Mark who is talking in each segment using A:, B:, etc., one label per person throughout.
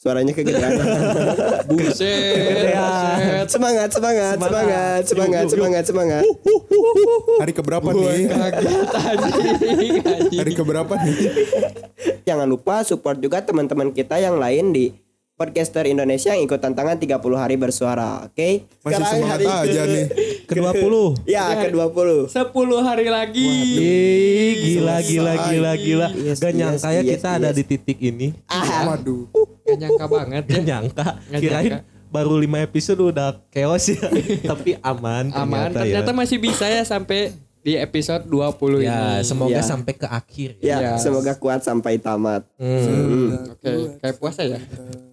A: Suaranya kegedean.
B: Buset.
A: semangat, semangat, semangat, semangat, semangat, semangat.
C: Hari keberapa nih? Hari keberapa nih?
A: Jangan lupa support juga teman-teman kita yang lain di Podcaster Indonesia yang ikut tantangan 30 hari bersuara, oke?
C: Masih
A: Sekarang
C: semangat
A: hari
C: aja nih.
D: Ke-20.
A: Ya, ke-20.
E: 10 hari lagi.
D: Ih, gila gila gila gila.
A: Yes,
D: Gak
A: yes,
D: nyangka ya
A: yes,
D: kita ada
A: yes.
D: di titik ini.
A: Ah,
C: Waduh.
E: Gak nyangka banget ya.
D: Gak nyangka. Kirain
E: nyangka.
D: baru 5 episode udah chaos ya. Tapi aman
E: Aman.
D: ternyata,
E: Ternyata
D: ya.
E: masih bisa ya sampai di episode 20
D: Ya,
E: ini.
D: semoga
A: Ya.
D: sampai ke akhir
A: ya,
E: Yes.
A: semoga kuat sampai tamat.
D: Hmm.
E: Oke, kayak puasa ya.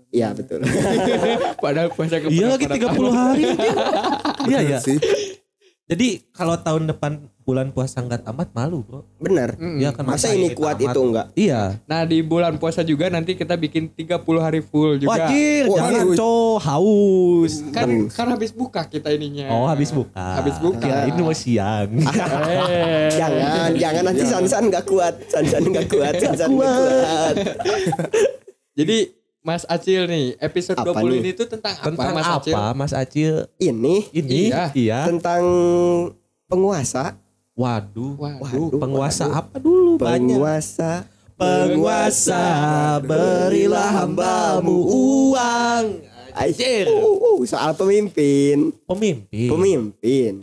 A: Iya, betul.
E: Padahal puasa ke
D: Iya lagi 30 hari. Iya ya.
C: Sih.
D: Jadi kalau tahun depan bulan puasa nggak tamat malu bro.
A: Benar.
D: Iya kan
A: Masa ini kuat
D: tamat.
A: itu enggak?
D: Iya.
E: Nah, di bulan puasa juga nanti kita bikin 30 hari full juga.
D: Wajir,
C: Wah,
D: jangan
C: aduh.
D: cow haus.
E: Kan kan habis buka kita ininya.
D: Oh habis buka.
E: Habis buka.
D: Kirain mau siang.
E: Eh.
A: Jangan, jangan nanti Sansan enggak kuat. Sansan enggak kuat, Sansan enggak kuat.
E: Jadi Mas Acil nih, episode
A: Apa
E: 20
A: nih?
E: ini tuh tentang,
D: Tentang
E: apa Mas Acil?
D: apa Mas Acil?
A: Ini
D: Ini
E: Iya.
D: iya.
A: tentang penguasa
D: Waduh.
E: Waduh.
D: Penguasa apa dulu? Banyak.
A: penguasa
D: Penguasa berilah hambamu uang.
A: Anjir. Uh, uh, soal pemimpin
D: Pemimpin.
A: pemimpin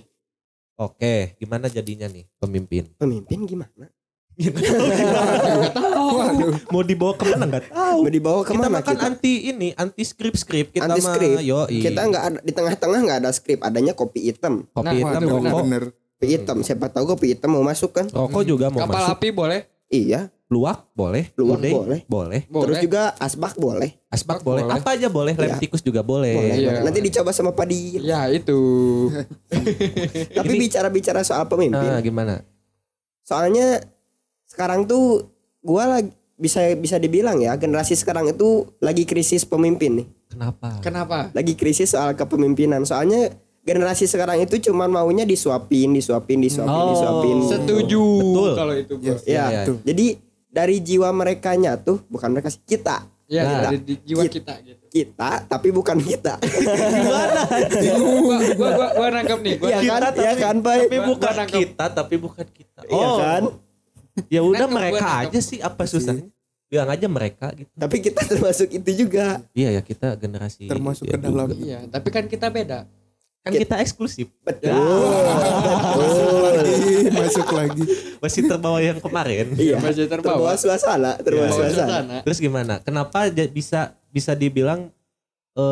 D: Oke, gimana jadinya nih pemimpin?
A: pemimpin gimana
C: Waduh.
D: Mau dibawa ke mana nggak tahu.
A: mau dibawa
D: kita
A: ke mana
D: makan
A: kita
D: anti ini, anti skrip skrip kita
A: anti skrip
D: Yo,
A: kita nggak ada di tengah-tengah nggak ada skrip adanya kopi hitam
D: kopi
E: Nah,
D: hitam
E: waduh,
D: rokok.
C: Bener.
A: Kopi hitam siapa tahu kopi hitam mau masuk kan
D: Rokok juga mau
E: Kapal
D: masuk.
E: api boleh?
A: iya
D: Luwak boleh.
A: Luwak
D: Uday
A: boleh.
D: Boleh.
E: Boleh.
A: terus juga asbak boleh
D: Asbak
E: Asbak
D: boleh.
E: boleh.
D: Apa aja boleh. Lem tikus juga boleh.
A: boleh boleh. nanti dicoba sama padi
E: Ya itu.
A: tapi
D: Ini-
A: bicara-bicara soal pemimpin
D: Nah, gimana?
A: soalnya sekarang tuh gua lagi bisa bisa dibilang ya generasi sekarang itu lagi krisis pemimpin nih
D: Kenapa?
E: Kenapa?
A: lagi krisis soal kepemimpinan soalnya generasi sekarang itu cuman maunya disuapin disuapin disuapin
D: Oh.
A: disuapin
E: Setuju
D: Betul.
E: kalau itu, Bro.
C: Yes.
A: ya
D: Iya,
C: Tuh.
A: jadi dari jiwa mereka nya tuh bukan mereka sih kita
E: Ya,
D: Nah.
E: dari di jiwa kita gitu.
A: kita tapi bukan kita
E: gua, gua, gua, gua nangkep nih. Gua
A: Iya
E: nangkep.
A: kan ya kan
D: Tapi
E: Gua-
D: bukan
E: gua nangkep.
D: kita, tapi bukan kita. Oh.
A: Iya kan
D: Ya udah
E: Nangkep,
D: mereka
E: gua
D: aja sih apa susahnya? Bilang aja mereka gitu.
A: tapi kita termasuk itu juga
D: Iya ya kita generasi
C: Termasuk
D: ya
C: ke dalam.
E: Iya, tapi kan kita beda.
D: Kan kita eksklusif.
A: betul
C: Masuk lagi, masuk lagi.
D: Masih terbawa yang kemarin.
A: iya
E: Masih terbawa.
A: terbawa suasana terbawa
D: Iya.
A: suasana.
D: Terus gimana? Kenapa bisa bisa dibilang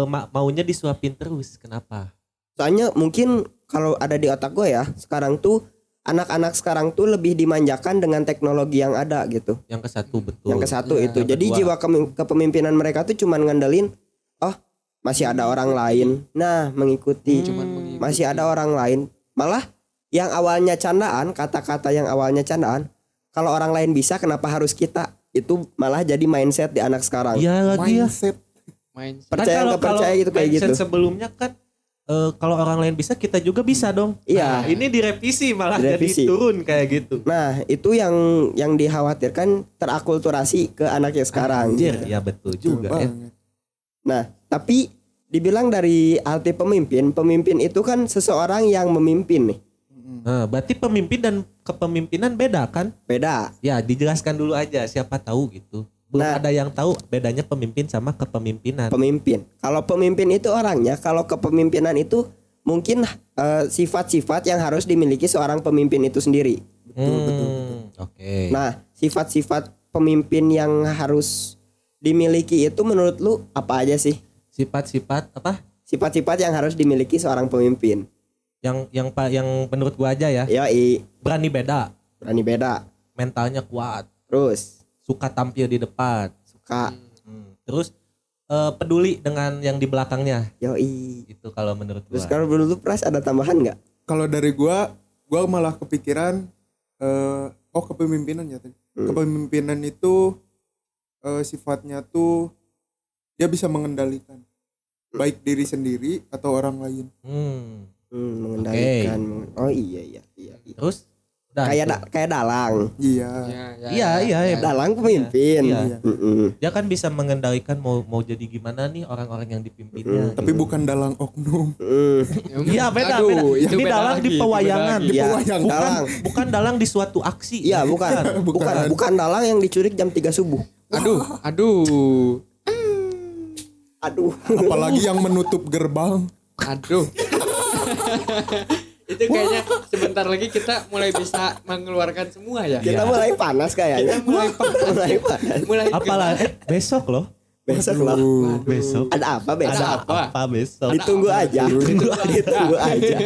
D: ma- maunya disuapin terus? Kenapa?
A: soalnya mungkin kalau ada di otak gue ya sekarang tuh anak-anak sekarang tuh lebih dimanjakan dengan teknologi yang ada gitu
D: Yang ke satu betul.
A: yang ke satu
E: Iya.
A: itu jadi
D: kedua.
A: jiwa kepemimpinan mereka tuh cuman ngandelin oh masih ada orang lain nah mengikuti
E: Cuman mengikuti.
A: masih ada orang lain malah yang awalnya candaan kata-kata yang awalnya candaan kalau orang lain bisa kenapa harus kita itu malah jadi mindset di anak sekarang
D: Iya lagi ya.
C: Mindset.
E: Main
A: Percaya
D: Kan
A: nggak percaya gitu, kayak
D: mindset
A: gitu.
D: Sebelumnya kan eh, kalau orang lain bisa kita juga bisa dong.
A: Iya.
D: Nah, ini direvisi malah
A: Direvisi.
D: jadi turun kayak gitu.
A: Nah, itu yang yang dikhawatirkan terakulturasi ke anak yang sekarang.
D: Anjir, ya betul juga ya.
A: Nah, tapi dibilang dari arti pemimpin, pemimpin itu kan seseorang yang memimpin nih.
D: Nah, berarti pemimpin dan kepemimpinan beda kan?
A: Beda.
D: Ya, dijelaskan dulu aja siapa tahu gitu. Belum
A: Nah.
D: ada yang tahu bedanya pemimpin sama kepemimpinan.
A: Pemimpin. Kalau pemimpin itu orangnya, kalau kepemimpinan itu mungkin eh, sifat-sifat yang harus dimiliki seorang pemimpin itu sendiri.
D: Hmm, Oke.
A: Nah, sifat-sifat pemimpin yang harus dimiliki itu menurut lu apa aja sih?
D: Sifat-sifat apa?
A: Sifat-sifat yang harus dimiliki seorang pemimpin.
D: Yang yang pak yang menurut gua aja ya.
A: Yoi,
D: Berani beda,
A: berani beda.
D: mentalnya kuat,
A: Terus
D: suka tampil di depan.
A: suka
D: Hmm. Terus eh, peduli dengan yang di belakangnya.
A: yoi.
D: Itu kalau menurut
A: Terus
D: gua.
A: kalau menurut lu Pras ada tambahan nggak?
C: Kalau dari gua, gua malah kepikiran eh oh kepemimpinan ya tadi.
A: Hmm.
C: Kepemimpinan itu eh, sifatnya tuh dia bisa mengendalikan baik diri sendiri atau orang lain.
D: Hmm.
A: Hmm, mengendalikan. mengen- Oh iya iya iya. iya.
D: Terus udah
A: Kayak da- kayak dalang.
C: Iya.
E: Ya, ya,
D: Iya,
E: ya,
D: iya,
E: ya.
D: iya.
A: Dalang pemimpin.
D: Iya.
A: Mm-mm.
D: dia kan bisa mengendalikan mau mau jadi gimana nih orang-orang yang dipimpinnya.
C: Tapi bukan dalang oknum.
A: Mm.
D: Iya beda
E: Aduh,
D: beda.
E: itu
D: Ini
E: beda
D: dalang
E: lagi,
D: di pewayangan.
A: Iya,
C: Pewayangan.
D: Bukan
A: dalang.
D: bukan dalang di suatu aksi.
A: Iya, bukan.
C: Bukan.
A: bukan. Bukan dalang yang diculik jam 3 subuh.
E: Aduh, aduh,
A: Aduh.
C: Apalagi yang menutup gerbang.
E: aduh. itu kayaknya sebentar lagi kita mulai bisa mengeluarkan semua ya.
A: Kita mulai panas kayaknya.
E: mulai
A: mulai panas.
E: Mulai
D: Apalagi eh, besok loh.
A: Besok loh.
C: Aduh.
D: Besok.
A: Ada apa besok?
E: Ada apa?
D: Apa besok?
A: Ditunggu aja. Ditunggu aja.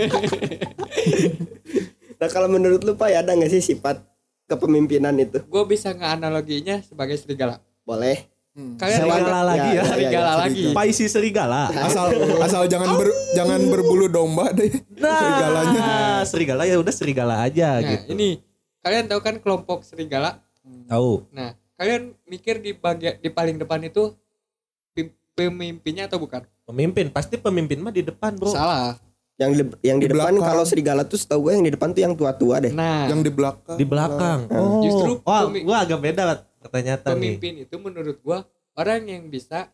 A: Nah kalau menurut lu Pak ada nggak sih sifat kepemimpinan itu?
E: Gue bisa ngeanaloginya sebagai serigala.
A: Boleh.
E: Kalian
D: Serigala lagi ya.
E: serigala
C: ya,
E: lagi.
D: Paisi serigala.
C: Asal asal jangan ber, jangan berbulu domba deh. Serigalanya.
D: Nah, serigala ya udah serigala aja
E: Nah,
D: gitu.
E: ini kalian tahu kan kelompok serigala?
D: Tahu.
E: Nah, kalian mikir di bagian di paling depan itu pemimpinnya atau bukan?
D: Pemimpin pasti pemimpin mah di depan, Bro.
E: Salah.
A: Yang di, yang di,
C: Di
A: depan
C: belakang.
A: kalau serigala tuh setahu gue yang di depan tuh yang tua-tua deh.
E: Nah,
C: Yang di belakang.
D: Di belakang. Oh.
E: Justru
D: Wah,
E: pemi-
D: gua agak beda ternyata nih.
E: pemimpin itu menurut gua orang yang bisa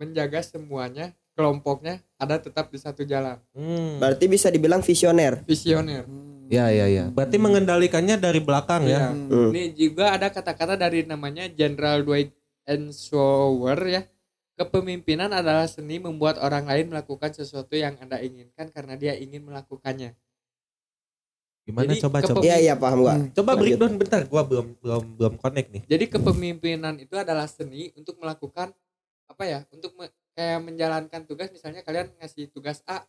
E: menjaga semuanya kelompoknya ada tetap di satu jalan.
D: Hmm.
A: Berarti bisa dibilang visioner.
E: Visioner.
D: Ya, ya, ya. Berarti mengendalikannya dari belakang ya.
E: Ya.
A: Hmm.
E: Ini juga ada kata-kata dari namanya Jenderal Dwight Eisenhower ya. Kepemimpinan adalah seni membuat orang lain melakukan sesuatu yang Anda inginkan karena dia ingin melakukannya.
D: Gimana
E: Jadi,
D: coba coba.
A: Iya iya paham gua.
D: Coba
A: Lanjut.
D: breakdown bentar, gua belum belum belum connect nih.
E: Jadi kepemimpinan itu adalah seni untuk melakukan apa ya? Untuk me- kayak menjalankan tugas misalnya kalian ngasih tugas A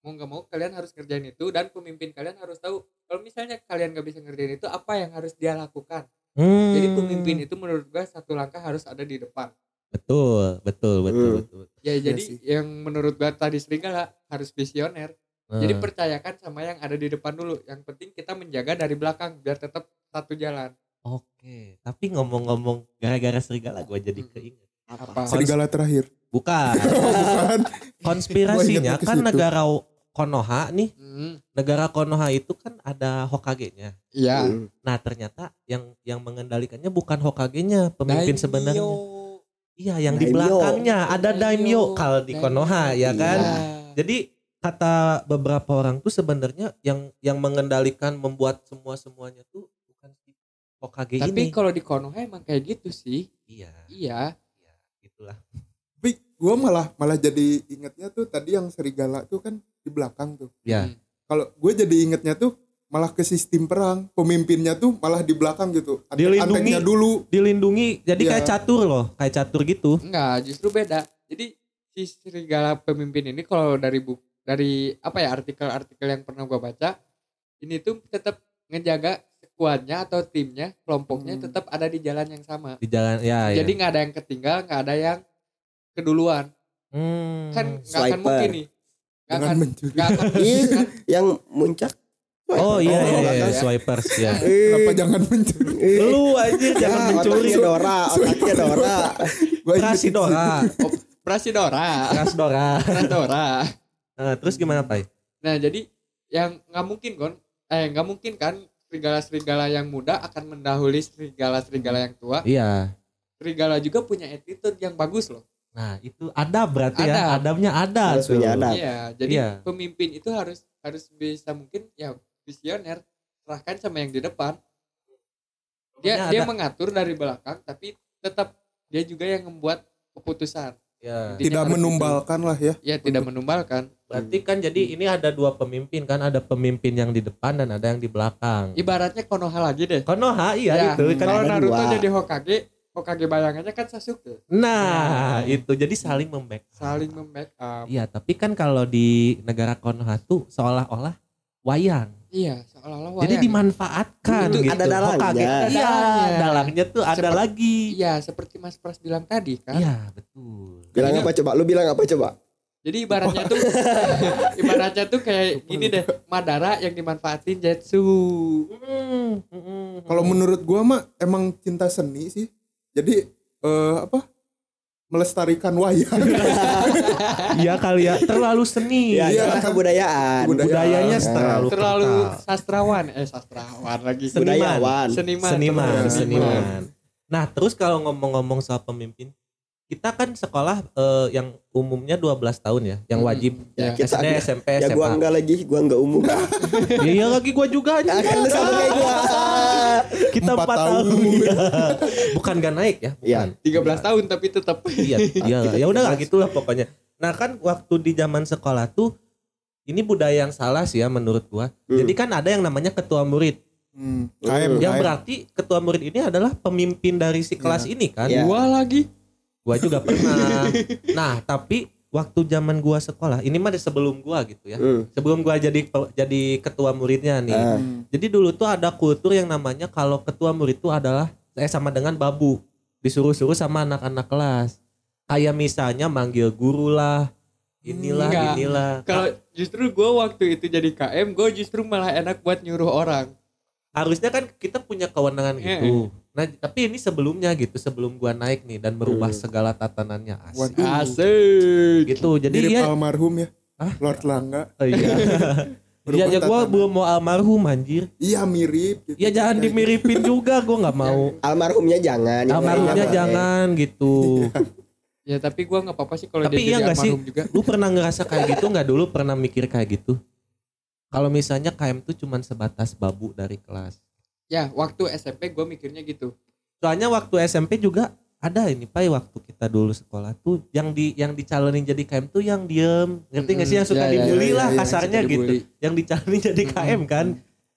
E: mau nggak mau kalian harus ngerjain itu dan pemimpin kalian harus tahu kalau misalnya kalian nggak bisa ngerjain itu apa yang harus dia lakukan.
D: Hmm.
E: Jadi pemimpin itu menurut gua satu langkah harus ada di depan.
D: betul, betul, betul,
A: Hmm.
D: betul.
E: Ya
C: Iya
E: jadi
C: sih.
E: yang menurut gua tadi serigala harus visioner. Jadi
D: Hmm.
E: percayakan sama yang ada di depan dulu. Yang penting kita menjaga dari belakang biar tetap satu jalan.
D: Oke, tapi ngomong-ngomong gara-gara serigala gua jadi
E: Hmm.
D: keinget.
E: Apa?
C: Serigala terakhir.
D: Bukan.
C: Bukan.
D: Konspirasinya kan
C: situ.
D: negara Konoha nih.
E: Hmm,
D: Negara Konoha itu kan ada Hokage-nya.
E: Iya.
A: Hmm.
D: Nah, ternyata yang yang mengendalikannya bukan Hokage-nya, pemimpin
E: Daimyo.
D: sebenarnya. Iya, yang di
A: Daimyo.
D: belakangnya ada daimyo
E: Daimyo.
D: kalau di Konoha ya kan.
E: Iya.
D: Jadi kata beberapa orang tuh sebenarnya yang yang mengendalikan membuat semua semuanya tuh bukan si Hokage
E: Tapi
D: ini.
E: kalau di Konoha emang kayak gitu sih.
D: Iya,
E: Iya.
D: iya, gitulah.
C: Tapi gue malah malah jadi ingetnya tuh tadi yang serigala tuh kan di belakang tuh.
D: Ya.
E: Hmm.
C: Kalau gue jadi ingetnya tuh malah ke sistem perang. Pemimpinnya tuh malah di belakang gitu. Antek-
D: Dilindungi.
C: Anteknya dulu.
D: Dilindungi jadi
C: Iya.
D: kayak catur loh, kayak catur gitu.
E: Enggak, justru beda. Jadi si serigala pemimpin ini kalau dari buku dari apa ya artikel-artikel yang pernah gua baca, ini tuh tetap ngejaga skuadnya atau timnya, kelompoknya
C: Hmm.
E: tetap ada di jalan yang sama.
D: Di jalan ya, ya.
E: Jadi nggak ada yang ketinggal, nggak ada yang keduluan.
D: Hmm.
E: Kan nggak akan mungkin nih. Nggak akan
C: mencuri.
E: nggak akan
A: Iya,
E: kan
A: yang muncak.
D: Oh iya
A: Oh,
D: iya, iya,
A: belakang.
D: swipers ya.
C: Kenapa jangan mencuri?
D: Lu anjir
A: Ya,
D: jangan mencuri.
A: otaknya Dora, otaknya Dora.
D: Prasidora,
E: Prasidora,
D: Prasdora.
E: Prasdora.
D: Eh, terus gimana Pai?
E: Nah jadi yang nggak mungkin kon, eh nggak mungkin kan serigala-serigala yang muda akan mendahului serigala-serigala yang tua.
D: Iya.
E: Serigala juga punya attitude yang bagus loh.
D: Nah itu ada berarti ya,
E: Ada.
D: adabnya ada.
A: Harus
D: tuh.
A: punya adab.
E: Iya, jadi
D: Iya.
E: pemimpin itu harus harus bisa mungkin ya visioner, serahkan sama yang di depan. Dia
D: Pokoknya
E: dia
D: ada-
E: mengatur dari belakang tapi tetap dia juga yang membuat keputusan.
D: Ya.
C: Tidak menumbalkan lah ya.
E: Ya tidak menumbalkan.
D: Berarti kan jadi ini ada dua pemimpin kan, ada pemimpin yang di depan dan ada yang di belakang.
E: Ibaratnya Konoha lagi deh.
D: Konoha iya
E: Ya,
D: itu kan.
E: Kalau
A: ada
E: Naruto
A: dua.
E: jadi Hokage, Hokage bayangannya kan Sasuke.
D: Nah, itu jadi saling membackup.
E: Saling membackup.
D: Iya, tapi kan kalau di negara Konoha tuh seolah-olah wayang.
E: Iya, seolah-olah
D: Jadi dimanfaatkan
A: Itu
D: gitu.
A: ada dalangnya.
E: Ada
D: Iya,
E: dalangnya.
D: dalangnya tuh ada
E: Seperti-
D: lagi.
E: Iya, seperti Mas Pras bilang tadi kan.
D: Iya, betul.
A: Bilang apa coba? Lu bilang apa coba?
E: Jadi ibaratnya tuh ibaratnya tuh kayak gini deh, Madara yang dimanfaatin Jetsu.
C: Kalau menurut gua mah emang cinta seni sih. Jadi eh, apa? Melestarikan wayang.
D: Iya kali ya, terlalu seni.
A: Ya,
C: Iya.
A: kita kebudayaan.
C: Budaya.
D: Budayanya
A: Nah,
D: terlalu
E: Terlalu
D: kental.
E: sastrawan, eh sastrawan lagi.
D: Seniman.
A: Budayawan.
E: Seniman.
D: seniman,
E: terlalu
D: seniman. Nah, terus kalau ngomong-ngomong soal pemimpin, kita kan sekolah eh, yang umumnya 12 tahun ya, yang
E: Hmm.
D: wajib
E: Ya.
A: Kita
D: SD,
A: enggak.
D: SMP,
A: Ya
D: SMA.
A: gua enggak lagi, gua enggak umum.
D: Iya lagi gua juga
A: Ya,
D: anjing.
A: kan lu sama kayak gua.
D: Kita
C: Empat
D: 4 tahun.
C: tahun.
D: Iya. Bukan gak naik ya?
A: Iya.
D: Bukan.
E: 13 tahun tapi tetap
D: Iya, iya. Ya udah lah gitulah pokoknya. Nah, kan waktu di zaman sekolah tuh ini budaya yang salah sih ya menurut gua.
A: Hmm.
D: Jadi kan ada yang namanya ketua murid.
C: Hmm, KM,
D: Yang berarti ketua murid ini adalah pemimpin dari si kelas ini kan.
A: Iya.
E: gua lagi.
D: Gua juga pernah. nah, tapi waktu zaman gua sekolah, ini mah sebelum gua gitu ya.
A: Hmm.
D: Sebelum gua jadi jadi ketua muridnya nih.
C: Hmm.
D: Jadi dulu tuh ada kultur yang namanya kalau ketua murid itu adalah eh sama dengan babu. Disuruh-suruh sama anak-anak kelas. Kayak misalnya manggil guru lah. Inilah,
E: Enggak.
D: inilah.
E: Kalau justru gua waktu itu jadi KM, gua justru malah enak buat nyuruh orang.
D: Harusnya kan kita punya kewenangan
E: Iya.
D: gitu. Nah, tapi ini sebelumnya gitu, sebelum gua naik nih dan merubah
A: Hmm.
D: segala tatanannya asik.
E: Asik.
D: Gitu. Jadi
C: Mirip
D: ya
C: almarhum ya.
D: Hah?
C: Lord Langga.
D: Oh, iya. Iya, ya gua
C: tatanan.
D: belum mau almarhum anjir.
C: Iya mirip. gitu.
D: Ya jangan
C: Kayak
D: dimiripin juga, gua nggak mau.
A: Almarhumnya jangan. yang
D: Almarhumnya jangan gitu.
E: Ya tapi gua nggak apa-apa sih kalau dia
D: iya
E: jadi
D: nggak sih?
E: juga.
D: Lu pernah ngerasa kayak gitu nggak dulu? Pernah mikir kayak gitu? Kalau misalnya KM tuh cuman sebatas babu dari kelas.
E: Ya, waktu SMP gua mikirnya gitu.
D: Soalnya waktu SMP juga ada ini Pai waktu kita dulu sekolah tuh yang di yang dicalonin jadi KM tuh yang diem ngerti nggak sih yang suka
E: Ya, ya,
D: dibully
C: ya,
D: lah
C: ya, ya,
D: kasarnya
E: suka
D: gitu
E: dibully.
D: yang dicalonin jadi KM kan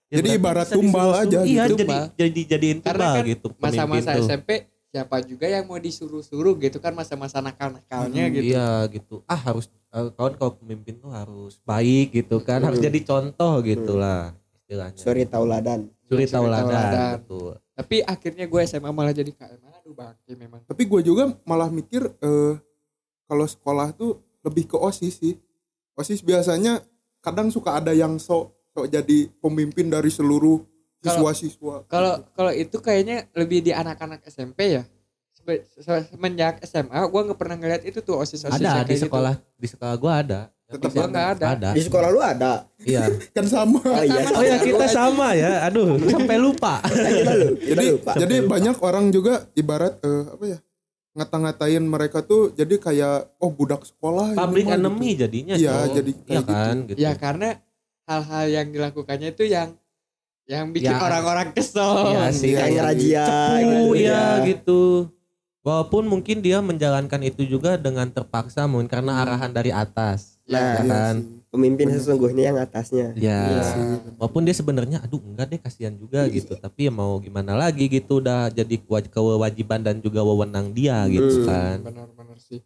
D: Ya
C: Jadi ibarat tumbal aja
D: iya
E: gitu.
D: jadi jadi jadiin
E: Karena
D: tumbal
E: kan
D: gitu
E: Masa-masa
D: tuh.
E: SMP siapa juga yang mau disuruh-suruh gitu kan masa-masa nakal-nakalnya
C: Hmm,
E: gitu.
D: Iya gitu. Ah harus kawan kalau pemimpin tuh harus baik gitu kan, harus
A: Hmm.
D: jadi contoh gitulah istilahnya.
A: Suri tauladan.
D: Suri
E: Suri
D: tauladan.
E: tauladan.
D: Betul.
E: Tapi akhirnya gue SMA malah jadi KM. Aduh bangke memang.
C: Tapi gue juga malah mikir eh, kalau sekolah tuh lebih ke osis sih. Osis biasanya kadang suka ada yang sok sok jadi pemimpin dari seluruh siswa-siswa.
E: Kalau kalau itu kayaknya lebih di anak-anak SMP ya. Semenjak SMA gue nggak pernah ngeliat itu tuh osis osis
D: Ada di sekolah di sekolah gua ada.
C: Tetap
E: Gua nggak ada.
D: Ada.
A: Di sekolah lu ada.
D: Iya.
C: kan sama.
A: Oh iya.
D: Oh ya kita sama ya. Aduh, sampai lupa.
A: Kita lu, kita
C: jadi
A: lupa.
C: jadi banyak orang juga ibarat eh, apa ya ngata-ngatain mereka tuh jadi kayak oh budak sekolah
D: Public enemy
C: gitu.
D: jadinya.
C: Iya, jadi
D: Iya
C: kayak
D: kan gitu.
E: Ya karena hal-hal yang dilakukannya itu yang yang bikin
D: Ya.
E: orang-orang kesel.
D: Iya sih.
A: Kayak
C: Iya,
D: cepu
A: gitu.
D: ya gitu. Walaupun mungkin dia menjalankan itu juga dengan terpaksa mungkin karena arahan dari atas.
A: Nah,
D: ya
C: Iya
D: kan?
C: sih.
A: Pemimpin sesungguhnya yang atasnya.
D: Ya.
C: Iya sih.
D: Walaupun dia sebenarnya aduh enggak deh kasihan juga gitu, tapi ya mau gimana lagi gitu udah jadi kewa- kewajiban dan juga wewenang dia gitu
A: Hmm.
D: kan.
E: Benar-benar sih.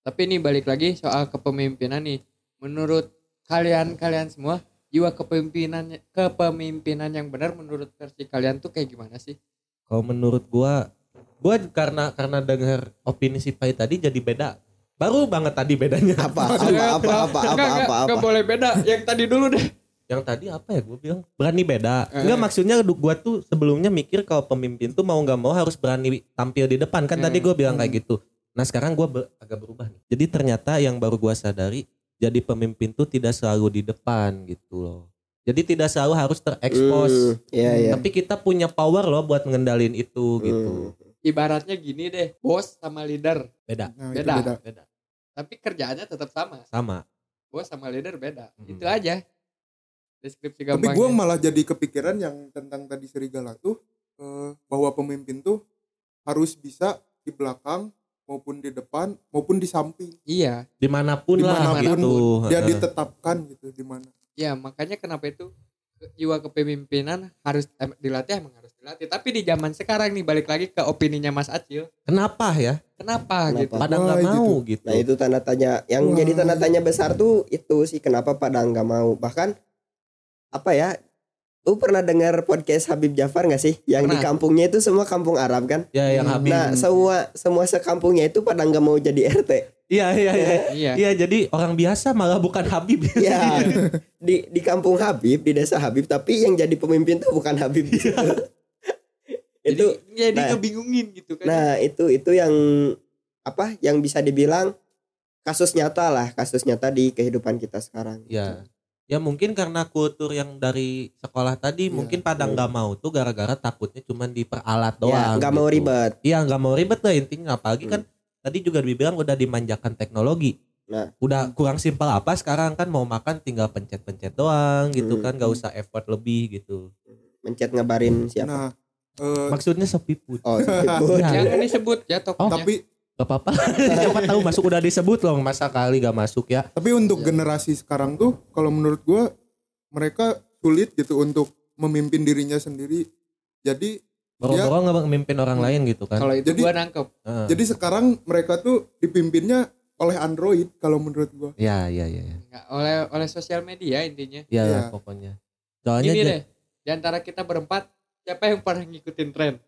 E: Tapi ini balik lagi soal kepemimpinan nih. Menurut kalian-kalian semua, jiwa kepemimpinan kepemimpinan yang benar menurut versi kalian tuh kayak gimana sih?
D: Kalau menurut gua gua karena karena dengar opini si Pai tadi jadi beda. Baru banget tadi bedanya.
A: Apa? Apa? Apa? Apa? Apa? Apa?
E: enggak,
A: Apa?
E: enggak boleh beda. Yang tadi dulu deh.
D: Yang tadi apa ya gue bilang berani beda.
E: Eh.
D: Enggak maksudnya gua tuh sebelumnya mikir kalau pemimpin tuh mau nggak mau harus berani tampil di depan kan tadi
E: Hmm.
D: gue bilang kayak gitu. Nah sekarang gua ber- agak berubah nih. Jadi ternyata yang baru gua sadari jadi pemimpin tuh tidak selalu di depan gitu loh. Jadi tidak selalu harus terekspos.
A: Hmm, Iya iya.
D: Tapi kita punya power loh buat ngendalin itu gitu.
A: Hmm.
E: Ibaratnya gini deh, bos sama leader
D: Beda,
C: Nah,
E: Beda.
C: beda.
D: beda.
E: tapi kerjaannya tetap sama.
D: Sama.
E: Bos sama leader beda.
D: Hmm.
E: Itu aja. Deskripsi
C: Tapi
E: gampangnya.
C: gue malah jadi kepikiran yang tentang tadi serigala tuh eh, bahwa pemimpin tuh harus bisa di belakang maupun di depan maupun di samping.
E: Iya,
D: Di mana pun, lah
C: Di mana pun
D: gitu.
C: Dia
D: Heeh.
C: ditetapkan gitu di mana.
E: ya makanya kenapa itu jiwa kepemimpinan harus em, dilatih emang harus dilatih. Tapi di zaman sekarang nih balik lagi ke opininya Mas Acil.
D: Kenapa ya?
E: Kenapa,
A: Kenapa?
E: gitu?
D: Pada nggak
C: gitu.
D: mau gitu.
A: Nah itu tanda tanya yang
C: Wah.
A: jadi tanda tanya besar tuh itu sih kenapa pada nggak mau bahkan apa ya lu pernah dengar podcast Habib Jafar nggak sih yang di
E: Pernah.
A: kampungnya itu semua kampung Arab kan
D: Ya yang
E: Hmm.
D: Habib.
A: nah semua semua sekampungnya itu pada nggak mau jadi RT
D: Iya iya iya.
E: Iya.
D: Iya jadi orang biasa malah bukan Habib.
A: ya di di kampung Habib di desa Habib tapi yang jadi pemimpin tuh bukan Habib di situ. itu
E: jadi
A: nah.
E: ngebingungin gitu kan.
A: nah itu itu yang apa yang bisa dibilang kasus nyata lah kasus nyata di kehidupan kita sekarang
D: Ya. Ya mungkin karena kultur yang dari sekolah tadi
C: Iya.
D: mungkin pada nggak mau tuh gara-gara takutnya cuman diperalat
A: ya
D: doang.
A: nggak mau
D: gitu.
A: ribet
D: Iya nggak mau ribet lah intinya apalagi
A: Hmm.
D: kan tadi juga dibilang udah dimanjakan teknologi.
A: Nah.
D: udah kurang simpel apa sekarang kan mau makan tinggal pencet-pencet doang gitu
A: Hmm.
D: kan nggak usah effort lebih gitu.
A: mencet ngabarin siapa
C: Nah, eh,
D: Maksudnya sepi put.
A: oh sebut.
D: Ya.
E: Jangan disebut ya tokonya.
C: tapi
D: Gak apa-apa. Siapa tahu masuk udah disebut loh masa kali gak masuk ya.
C: tapi untuk generasi sekarang tuh kalau menurut gua mereka sulit gitu untuk memimpin dirinya sendiri. Jadi
D: Boro-boro nggak memimpin orang lain gitu kan.
E: Kalau itu
C: Jadi-
E: gua nangkep.
D: Heeh.
C: jadi sekarang mereka tuh dipimpinnya oleh Android kalau menurut gua.
D: Ya ya ya ya.
E: Nggak, oleh oleh sosial media intinya.
D: Ya
C: Iya.
D: pokoknya. Soalnya
E: Gini deh, di antara kita berempat siapa yang pernah ngikutin tren?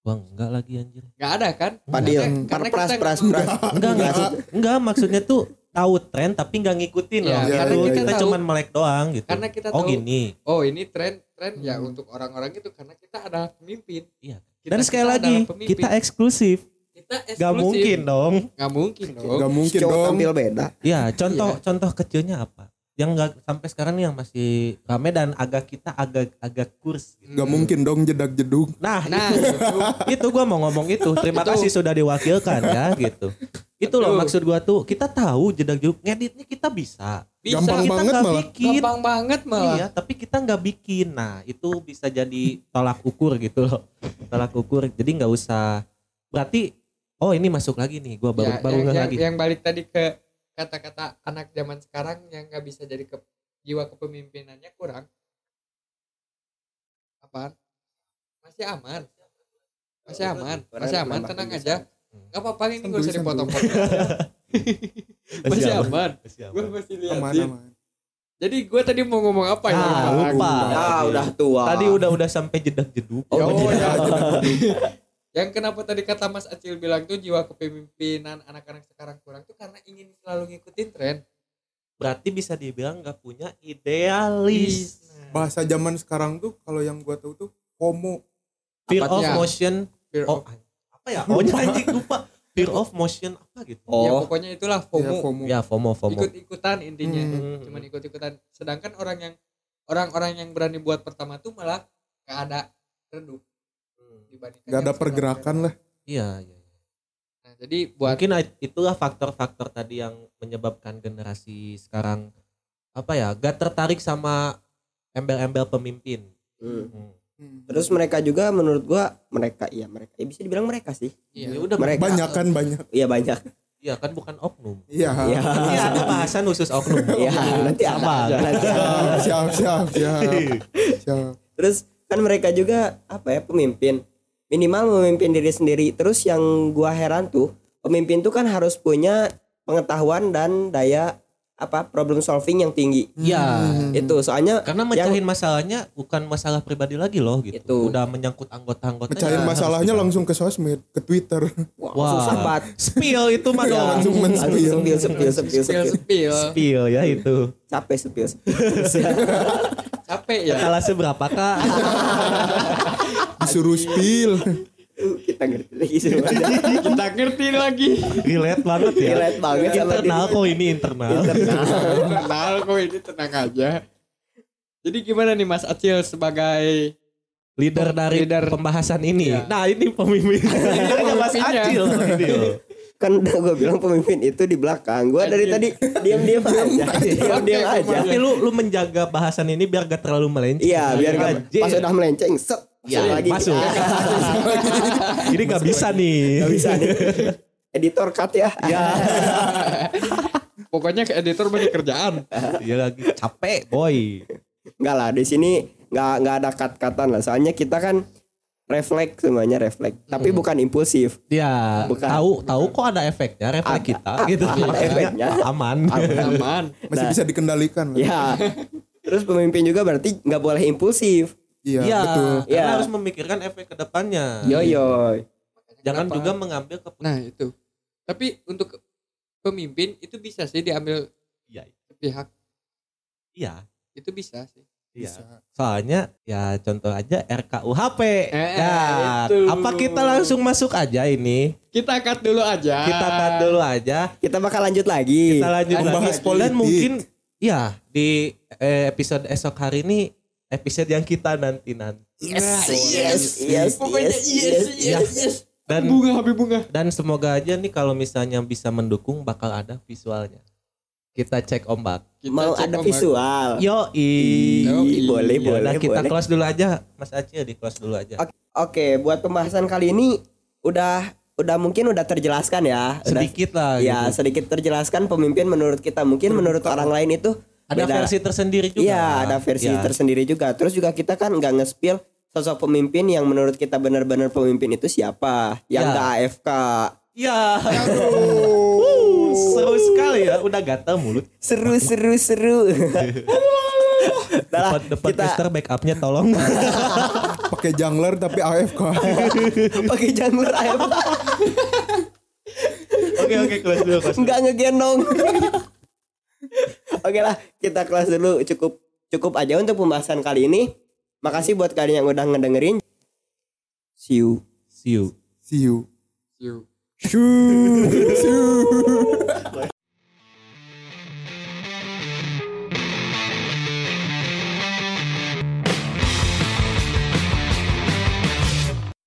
D: Bang, enggak lagi anjir.
E: Nggak ada kan?
A: Padil perpras pras pras
D: Enggak, enggak, enggak maksudnya tuh tahu tren tapi nggak ngikutin
E: Iya,
D: loh.
C: karena
D: Gitu.
C: kita
D: kita
E: tahu-
D: cuman melek doang gitu.
E: Karena kita
D: oh
E: tahu
D: gini.
E: oh ini tren tren ya
C: Hmm.
E: untuk orang-orang itu karena kita adalah pemimpin.
D: Iya.
E: Kita-
D: Dan sekali
E: kita
D: lagi kita eksklusif.
E: kita
D: Gak
E: eksklusif.
D: mungkin dong.
E: Nggak mungkin dong.
C: Gak mungkin
A: cowok
C: dong.
A: tampil beda
D: Ya, contoh contoh kecilnya apa? Yang nggak sampai sekarang nih yang masih rame dan agak kita agak agak kurs. gitu.
C: Gak mungkin dong jedak jeduk.
D: Nah,
E: Nah,
D: itu gua mau ngomong itu. Terima
E: Itu.
D: kasih sudah diwakilkan ya gitu. Itu loh maksud gua tuh kita tahu jedak jeduk ngeditnya kita bisa.
E: bisa
C: Gampang
D: kita
C: banget
D: nggak
C: malah.
D: bikin.
E: gampang banget malah.
D: Iya, tapi kita nggak bikin. Nah, itu bisa jadi tolak ukur gitu loh. Tolak ukur. Jadi nggak usah. Berarti, oh ini masuk lagi nih. Gua baru
E: Ya,
D: baru
E: yang, yang,
D: lagi.
E: yang balik tadi ke kata-kata anak zaman sekarang yang nggak bisa jadi ke, jiwa kepemimpinannya kurang. Apaan? Masih aman. Masih aman. Masih aman, tenang aja. Gak apa-apa ini gak usah
C: Santuy,
E: dipotong
C: santuy.
E: Masih aman.
D: Masih
E: Gue masih
C: Aman
E: liatin.
C: aman.
E: Jadi gue tadi mau ngomong apa ya?
D: Ah, lupa.
A: ah udah tua
D: Tadi udah udah sampai jedak jeduk.
A: Oh,
E: Oh,
A: iya.
E: ya. Yang kenapa tadi kata Mas Acil bilang tuh jiwa kepemimpinan anak-anak sekarang kurang tuh karena ingin selalu ngikutin tren.
D: Berarti bisa dibilang nggak punya idealis.
E: Nah,
C: Bahasa zaman sekarang tuh kalau yang gua tahu tuh FOMO.
D: Fear of
E: ya?
D: motion.
E: fear
D: Oh,
E: of-
D: apa ya? Oh, anjing lupa. Fear of motion apa gitu?
E: ya
A: oh
E: pokoknya itulah
C: Ya,
E: FOMO.
C: FOMO.
D: Ya, FOMO, FOMO.
E: Ikut-ikutan intinya.
D: Hmm.
E: Cuman ikut-ikutan. Sedangkan orang yang orang-orang yang berani buat pertama tuh malah ada redup dibandingkan
C: Gak ada pergerakan lah.
D: Iya, iya.
E: Nah, jadi buat
D: Mungkin itulah faktor-faktor tadi yang menyebabkan generasi sekarang apa ya, gak tertarik sama embel-embel pemimpin.
A: Hmm.
D: Hmm.
C: Hmm.
A: terus mereka juga menurut gua mereka iya mereka ya bisa dibilang mereka sih
E: iya.
D: Ya udah
A: Mereka-
C: Banyak kan banyak.
A: iya banyak
D: Iya kan bukan oknum.
C: Iya.
A: iya
D: Iya ada bahasan khusus oknum.
A: iya nanti ada nanti.
C: Siap, siap, siap, siap.
A: terus kan mereka juga apa ya pemimpin minimal memimpin diri sendiri terus yang gua heran tuh pemimpin tuh kan harus punya pengetahuan dan daya apa problem solving yang tinggi
D: Iya.
C: Hmm.
A: itu soalnya
D: Karena mecahin masalahnya bukan masalah pribadi lagi loh gitu.
A: Itu.
D: Udah menyangkut anggota-anggota.
C: Mecahin masalahnya langsung ke sosmed, ke Twitter.
A: wah, banget
D: spill itu mah
A: Ya,
D: dong.
C: langsung men-spill.
A: sepil sepil sepil
E: spill
A: sepil
E: spill
D: Spill ya itu.
A: capek sepil
E: capek ya
D: Kalah seberapa kak?
C: Disuruh spill.
A: kita ngerti lagi semuanya.
E: kita ngerti lagi
D: relate banget ya
A: Relate banget
D: internal kok ini internal
E: kenal kok ini tenang aja jadi gimana nih Mas Acil sebagai
D: leader dari
E: Leader.
D: pembahasan ini
E: Iya.
D: nah ini pemimpin Ini Mas. Acil.
A: Kan gue bilang pemimpin itu di belakang. Gue dari tadi diam-diam aja. Diam-diam
E: Oke,
A: aja.
D: tapi lu lu menjaga bahasan ini biar gak terlalu melenceng
A: Iya, biar gak pas udah melenceng, set.
D: Ya,
A: masuk lagi.
D: masuk. ini gak bisa nih
A: Gak bisa nih. Editor cut ya.
D: ya
E: pokoknya ke editor banyak kerjaan
D: ya lagi capek boy
A: Enggak lah, di sini nggak nggak ada cut-cutan lah. Soalnya kita kan refleks semuanya refleks, tapi bukan impulsif.
D: ya
A: Bukan.
D: tahu tahu kok ada efeknya refleks
A: Ada-
D: kita gitu
A: ada efeknya.
D: aman
E: aman
C: Masih
A: Nah.
C: bisa dikendalikan. lah.
A: Ya. Terus pemimpin juga berarti nggak boleh impulsif.
C: Iya,
D: Iya,
C: betul.
D: karena
A: Iya.
D: harus memikirkan efek ke depannya.
A: Yo yo.
D: Jangan
E: Kenapa?
D: juga mengambil keputusan.
E: nah itu tapi untuk pemimpin itu bisa sih diambil
D: Iya,
E: pihak
D: iya,
E: itu bisa sih
D: iya.
C: Bisa.
D: Soalnya ya contoh aja RKUHP.
E: Eh,
D: ya,
E: itu.
D: apa kita langsung masuk aja ini?
E: kita cut dulu aja
D: Kita kan dulu aja.
A: Kita bakal lanjut lagi.
D: Kita lanjut
C: Membahas
D: lagi.
C: politik.
D: Dan mungkin ya di eh, episode esok hari ini episode yang kita nanti nanti.
A: Yes,
E: Nah,
A: yes, yes,
E: pokoknya
A: yes,
E: yes
A: yes,
E: yes yes,
D: Dan
E: bunga habis bunga
D: dan semoga aja nih kalau misalnya bisa mendukung bakal ada visualnya. Kita cek ombak.
E: Kita
A: Mau
E: cek
A: ada
E: ombak.
A: visual.
D: Yo
A: Ih, boleh,
D: Ya
A: boleh,
D: udah kita
A: boleh.
D: close dulu aja, Mas Acil di close dulu aja.
A: Oke, Oke, buat pembahasan kali ini udah udah mungkin udah terjelaskan ya. Udah-
D: Sedikit lah.
A: Ya,
D: gitu.
A: sedikit terjelaskan pemimpin menurut kita. Mungkin menurut orang lain itu
D: Ada
A: beda.
D: versi tersendiri juga.
A: Iya, ada versi
D: Ya.
A: tersendiri juga. Terus juga kita kan nggak nge-spill sosok pemimpin yang menurut kita benar-benar pemimpin itu siapa, yang
D: Ya.
A: AFK.
D: Ya. Seru sekali ya, udah gatel mulut.
A: Seru, seru, seru. Lah,
D: Depan, depan
A: kita
D: Mister backupnya tolong.
C: Pakai jungler tapi AFK.
A: pakai janggur AFK,
D: Oke oke close dulu close dulu.
A: nggak ngegendong. Oke lah, kita kelas dulu cukup cukup aja untuk pembahasan kali ini. Makasih buat kalian yang udah ngedengerin. See you.
D: See you.
C: See you.
E: You.
C: See you.